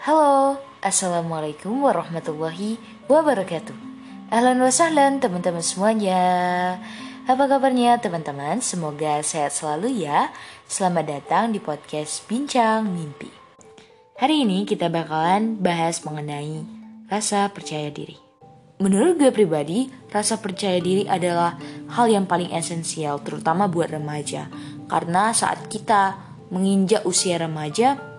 Halo, Assalamualaikum warahmatullahi wabarakatuh. Ahlan wa sahlan teman-teman semuanya. Apa kabarnya teman-teman? Semoga sehat selalu ya. Selamat datang di podcast Bincang Mimpi. Hari ini kita bakalan bahas mengenai rasa percaya diri. Menurut gue pribadi, rasa percaya diri adalah hal yang paling esensial terutama buat remaja. Karena saat kita menginjak usia remaja,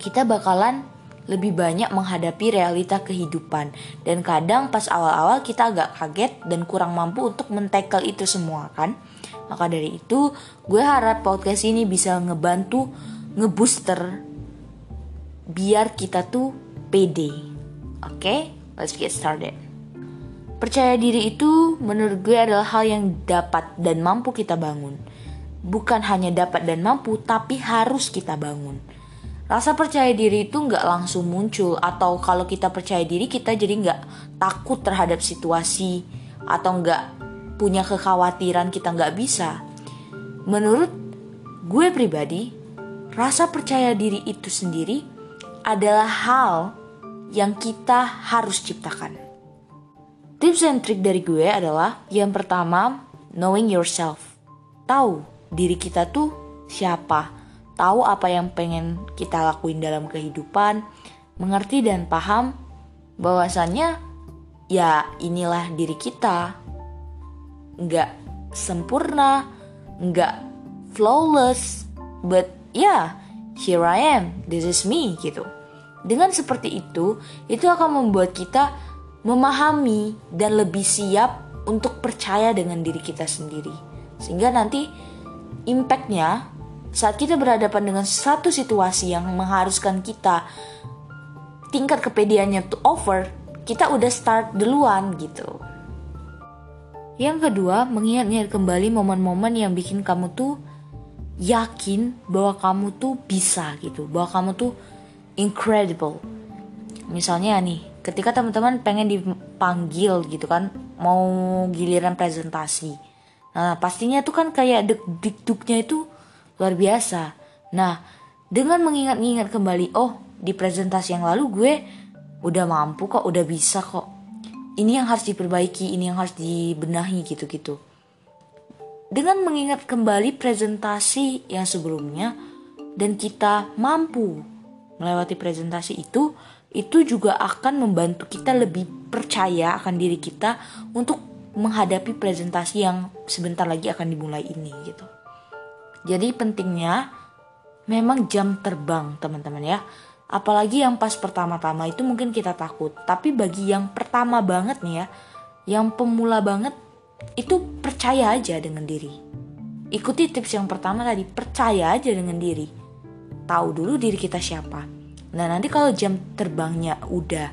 kita bakalan lebih banyak menghadapi realita kehidupan. Dan kadang pas awal-awal kita agak kaget dan kurang mampu untuk mentackle itu semua kan? Maka dari itu gue harap podcast ini bisa ngebantu ngebooster biar kita tuh pede. Oke? Okay? let's get started. Percaya diri itu menurut gue adalah hal yang dapat dan mampu kita bangun. Bukan hanya dapat dan mampu tapi harus kita bangun rasa percaya diri itu nggak langsung muncul atau kalau kita percaya diri kita jadi nggak takut terhadap situasi atau nggak punya kekhawatiran kita nggak bisa. Menurut gue pribadi, rasa percaya diri itu sendiri adalah hal yang kita harus ciptakan. Tips and trik dari gue adalah yang pertama, knowing yourself. Tahu diri kita tuh siapa, tahu apa yang pengen kita lakuin dalam kehidupan, mengerti dan paham bahwasannya ya inilah diri kita. Nggak sempurna, nggak flawless, but yeah, here I am, this is me gitu. Dengan seperti itu, itu akan membuat kita memahami dan lebih siap untuk percaya dengan diri kita sendiri. Sehingga nanti impactnya saat kita berhadapan dengan satu situasi yang mengharuskan kita tingkat kepedeannya to over, kita udah start duluan gitu. Yang kedua, mengingat-ingat kembali momen-momen yang bikin kamu tuh yakin bahwa kamu tuh bisa gitu, bahwa kamu tuh incredible. Misalnya nih, ketika teman-teman pengen dipanggil gitu kan, mau giliran presentasi. Nah, pastinya tuh kan kayak deg-degnya itu luar biasa. Nah, dengan mengingat-ingat kembali, oh di presentasi yang lalu gue udah mampu kok, udah bisa kok. Ini yang harus diperbaiki, ini yang harus dibenahi gitu-gitu. Dengan mengingat kembali presentasi yang sebelumnya dan kita mampu melewati presentasi itu, itu juga akan membantu kita lebih percaya akan diri kita untuk menghadapi presentasi yang sebentar lagi akan dimulai ini gitu. Jadi pentingnya memang jam terbang teman-teman ya. Apalagi yang pas pertama-tama itu mungkin kita takut. Tapi bagi yang pertama banget nih ya, yang pemula banget itu percaya aja dengan diri. Ikuti tips yang pertama tadi, percaya aja dengan diri. Tahu dulu diri kita siapa. Nah nanti kalau jam terbangnya udah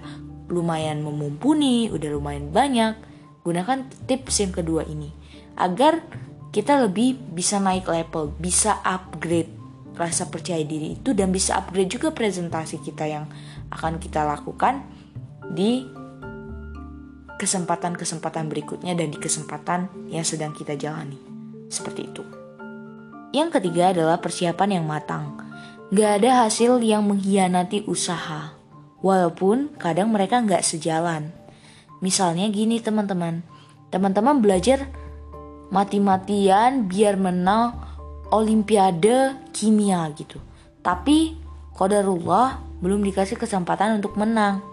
lumayan memumpuni, udah lumayan banyak, gunakan tips yang kedua ini. Agar kita lebih bisa naik level, bisa upgrade rasa percaya diri itu dan bisa upgrade juga presentasi kita yang akan kita lakukan di kesempatan-kesempatan berikutnya dan di kesempatan yang sedang kita jalani. Seperti itu. Yang ketiga adalah persiapan yang matang. Gak ada hasil yang mengkhianati usaha. Walaupun kadang mereka gak sejalan. Misalnya gini teman-teman. Teman-teman belajar mati-matian biar menang olimpiade kimia gitu. Tapi kodarullah belum dikasih kesempatan untuk menang.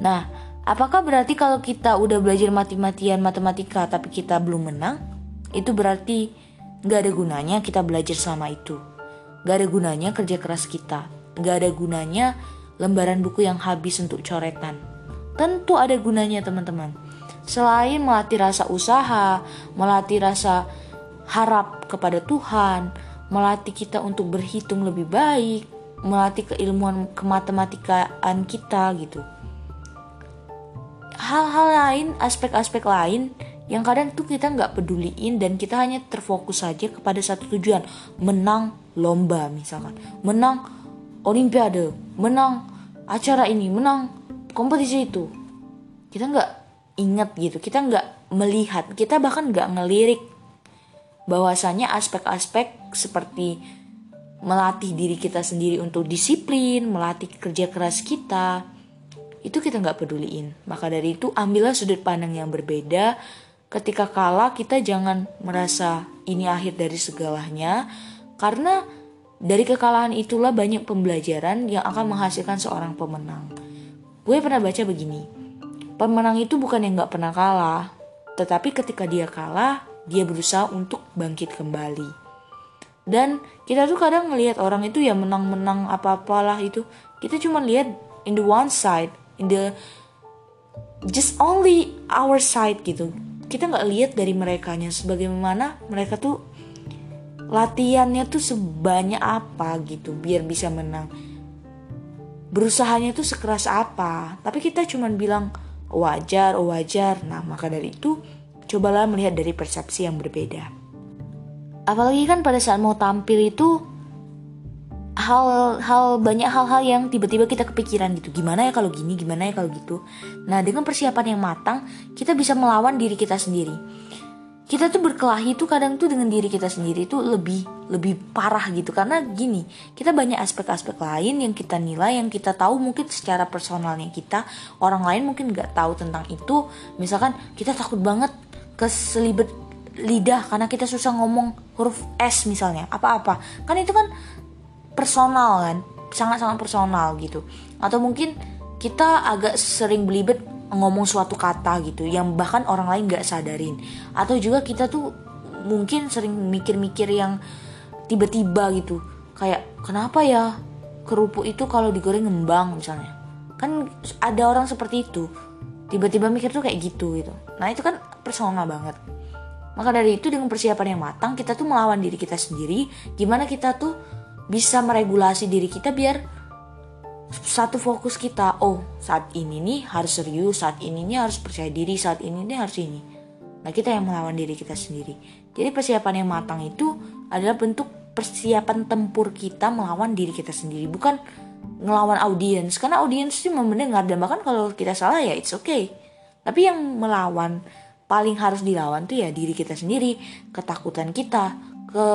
Nah, apakah berarti kalau kita udah belajar mati-matian matematika tapi kita belum menang? Itu berarti gak ada gunanya kita belajar sama itu. Gak ada gunanya kerja keras kita. Gak ada gunanya lembaran buku yang habis untuk coretan. Tentu ada gunanya teman-teman Selain melatih rasa usaha, melatih rasa harap kepada Tuhan, melatih kita untuk berhitung lebih baik, melatih keilmuan kematematikaan kita gitu. Hal-hal lain, aspek-aspek lain yang kadang tuh kita nggak peduliin dan kita hanya terfokus saja kepada satu tujuan, menang lomba misalkan, menang olimpiade, menang acara ini, menang kompetisi itu. Kita nggak ingat gitu kita nggak melihat kita bahkan nggak ngelirik bahwasanya aspek-aspek seperti melatih diri kita sendiri untuk disiplin, melatih kerja keras kita, itu kita nggak peduliin. Maka dari itu ambillah sudut pandang yang berbeda. Ketika kalah kita jangan merasa ini akhir dari segalanya, karena dari kekalahan itulah banyak pembelajaran yang akan menghasilkan seorang pemenang. Gue pernah baca begini, pemenang itu bukan yang nggak pernah kalah, tetapi ketika dia kalah, dia berusaha untuk bangkit kembali. Dan kita tuh kadang ngelihat orang itu ya menang-menang apa-apalah itu. Kita cuma lihat in the one side in the just only our side gitu. Kita nggak lihat dari mereka nya sebagaimana mereka tuh latihannya tuh sebanyak apa gitu biar bisa menang. Berusahanya tuh sekeras apa tapi kita cuma bilang wajar wajar. Nah maka dari itu cobalah melihat dari persepsi yang berbeda. Apalagi kan pada saat mau tampil itu hal-hal banyak hal-hal yang tiba-tiba kita kepikiran gitu. Gimana ya kalau gini gimana ya kalau gitu. Nah dengan persiapan yang matang kita bisa melawan diri kita sendiri kita tuh berkelahi tuh kadang tuh dengan diri kita sendiri tuh lebih lebih parah gitu. Karena gini kita banyak aspek-aspek lain yang kita nilai yang kita tahu mungkin secara personalnya kita orang lain mungkin nggak tahu tentang itu. Misalkan kita takut banget keselibet lidah karena kita susah ngomong huruf S misalnya apa-apa. Kan itu kan personal kan sangat-sangat personal gitu. Atau mungkin kita agak sering belibet ngomong suatu kata gitu yang bahkan orang lain gak sadarin. Atau juga kita tuh mungkin sering mikir-mikir yang tiba-tiba gitu. Kayak kenapa ya kerupuk itu kalau digoreng ngembang misalnya. Kan ada orang seperti itu. Tiba-tiba mikir tuh kayak gitu gitu. Nah itu kan personal banget. Maka dari itu dengan persiapan yang matang kita tuh melawan diri kita sendiri. Gimana kita tuh bisa meregulasi diri kita biar satu fokus kita. Oh saat ini nih harus serius, saat ini nih harus percaya diri, saat ini nih harus ini. Nah kita yang melawan diri kita sendiri. Jadi persiapan yang matang itu adalah bentuk persiapan tempur kita melawan diri kita sendiri. Bukan ngelawan audiens. Karena audiens itu mendengar dan bahkan kalau kita salah ya it's okay. Tapi yang melawan paling harus dilawan tuh ya diri kita sendiri ketakutan kita ke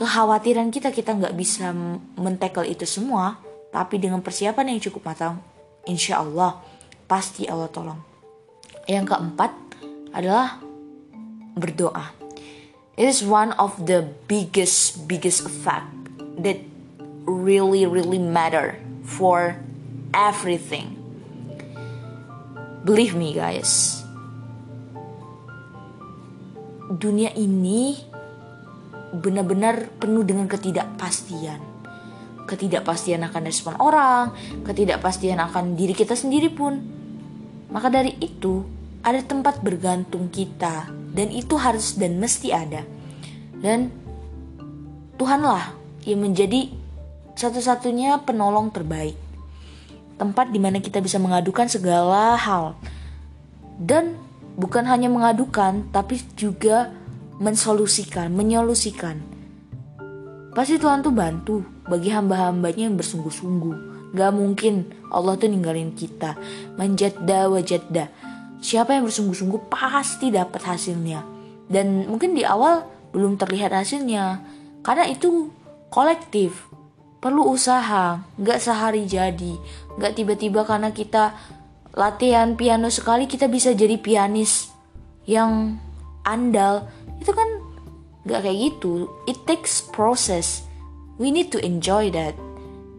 kekhawatiran kita kita nggak bisa mentekel itu semua tapi dengan persiapan yang cukup matang insya Allah pasti Allah tolong. Yang keempat adalah berdoa. It is one of the biggest biggest fact that really really matter for everything. Believe me guys. Dunia ini benar-benar penuh dengan ketidakpastian. Ketidakpastian akan respon orang, ketidakpastian akan diri kita sendiri pun. Maka dari itu, ada tempat bergantung kita dan itu harus dan mesti ada. Dan Tuhanlah yang menjadi satu-satunya penolong terbaik. Tempat di mana kita bisa mengadukan segala hal. Dan bukan hanya mengadukan, tapi juga mensolusikan, menyolusikan. Pasti Tuhan tuh bantu bagi hamba-hambanya yang bersungguh-sungguh. Gak mungkin Allah tuh ninggalin kita. Manjadda wajadda. Siapa yang bersungguh-sungguh pasti dapat hasilnya. Dan mungkin di awal belum terlihat hasilnya. Karena itu kolektif. Perlu usaha, gak sehari jadi. Gak tiba-tiba karena kita latihan piano sekali kita bisa jadi pianis yang andal itu kan nggak kayak gitu it takes process we need to enjoy that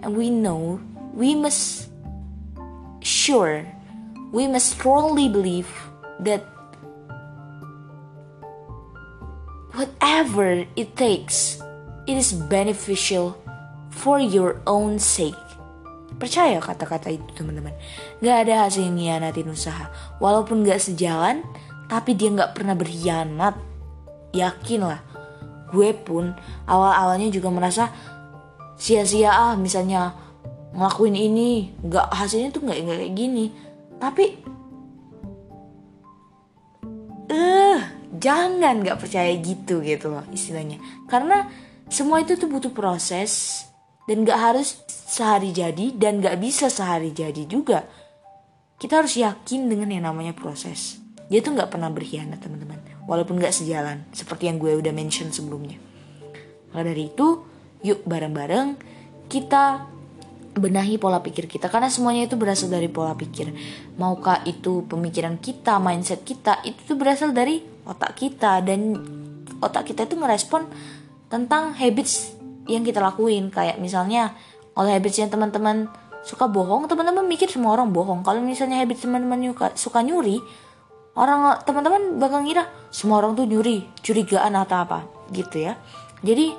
and we know we must sure we must strongly believe that whatever it takes it is beneficial for your own sake Percaya kata-kata itu teman-teman. Gak ada hasil ngianatin usaha. Walaupun gak sejalan, tapi dia gak pernah berkhianat. Yakin lah. Gue pun awal-awalnya juga merasa sia-sia ah misalnya ngelakuin ini. Gak hasilnya tuh gak, gak kayak gini. Tapi eh uh, jangan gak percaya gitu gitu loh istilahnya. Karena semua itu tuh butuh proses dan gak harus sehari jadi dan gak bisa sehari jadi juga kita harus yakin dengan yang namanya proses dia tuh gak pernah berkhianat teman-teman walaupun gak sejalan seperti yang gue udah mention sebelumnya maka dari itu yuk bareng-bareng kita benahi pola pikir kita karena semuanya itu berasal dari pola pikir. Maukah itu pemikiran kita, mindset kita, itu tuh berasal dari otak kita dan otak kita itu ngerespon tentang habits yang kita lakuin kayak misalnya kalau habitsnya teman-teman suka bohong, teman-teman mikir semua orang bohong. Kalau misalnya habits teman-teman suka nyuri, orang teman-teman bakal ngira semua orang tuh nyuri, curigaan atau apa gitu ya. Jadi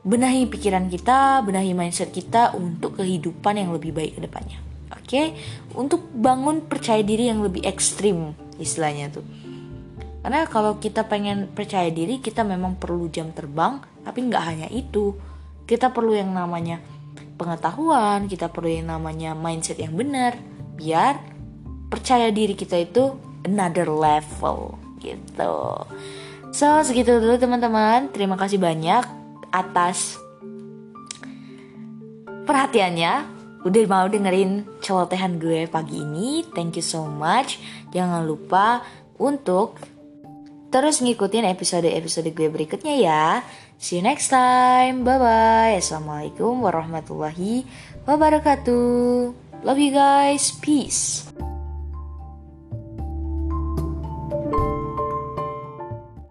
benahi pikiran kita, benahi mindset kita untuk kehidupan yang lebih baik ke depannya. Oke, okay? untuk bangun percaya diri yang lebih ekstrim istilahnya tuh. Karena kalau kita pengen percaya diri, kita memang perlu jam terbang, tapi nggak hanya itu. Kita perlu yang namanya pengetahuan, kita perlu yang namanya mindset yang benar, biar percaya diri kita itu another level gitu. So, segitu dulu teman-teman. Terima kasih banyak atas perhatiannya udah mau dengerin celotehan gue pagi ini. Thank you so much. Jangan lupa untuk terus ngikutin episode-episode gue berikutnya ya. See you next time. Bye bye. Assalamualaikum warahmatullahi wabarakatuh. Love you guys. Peace.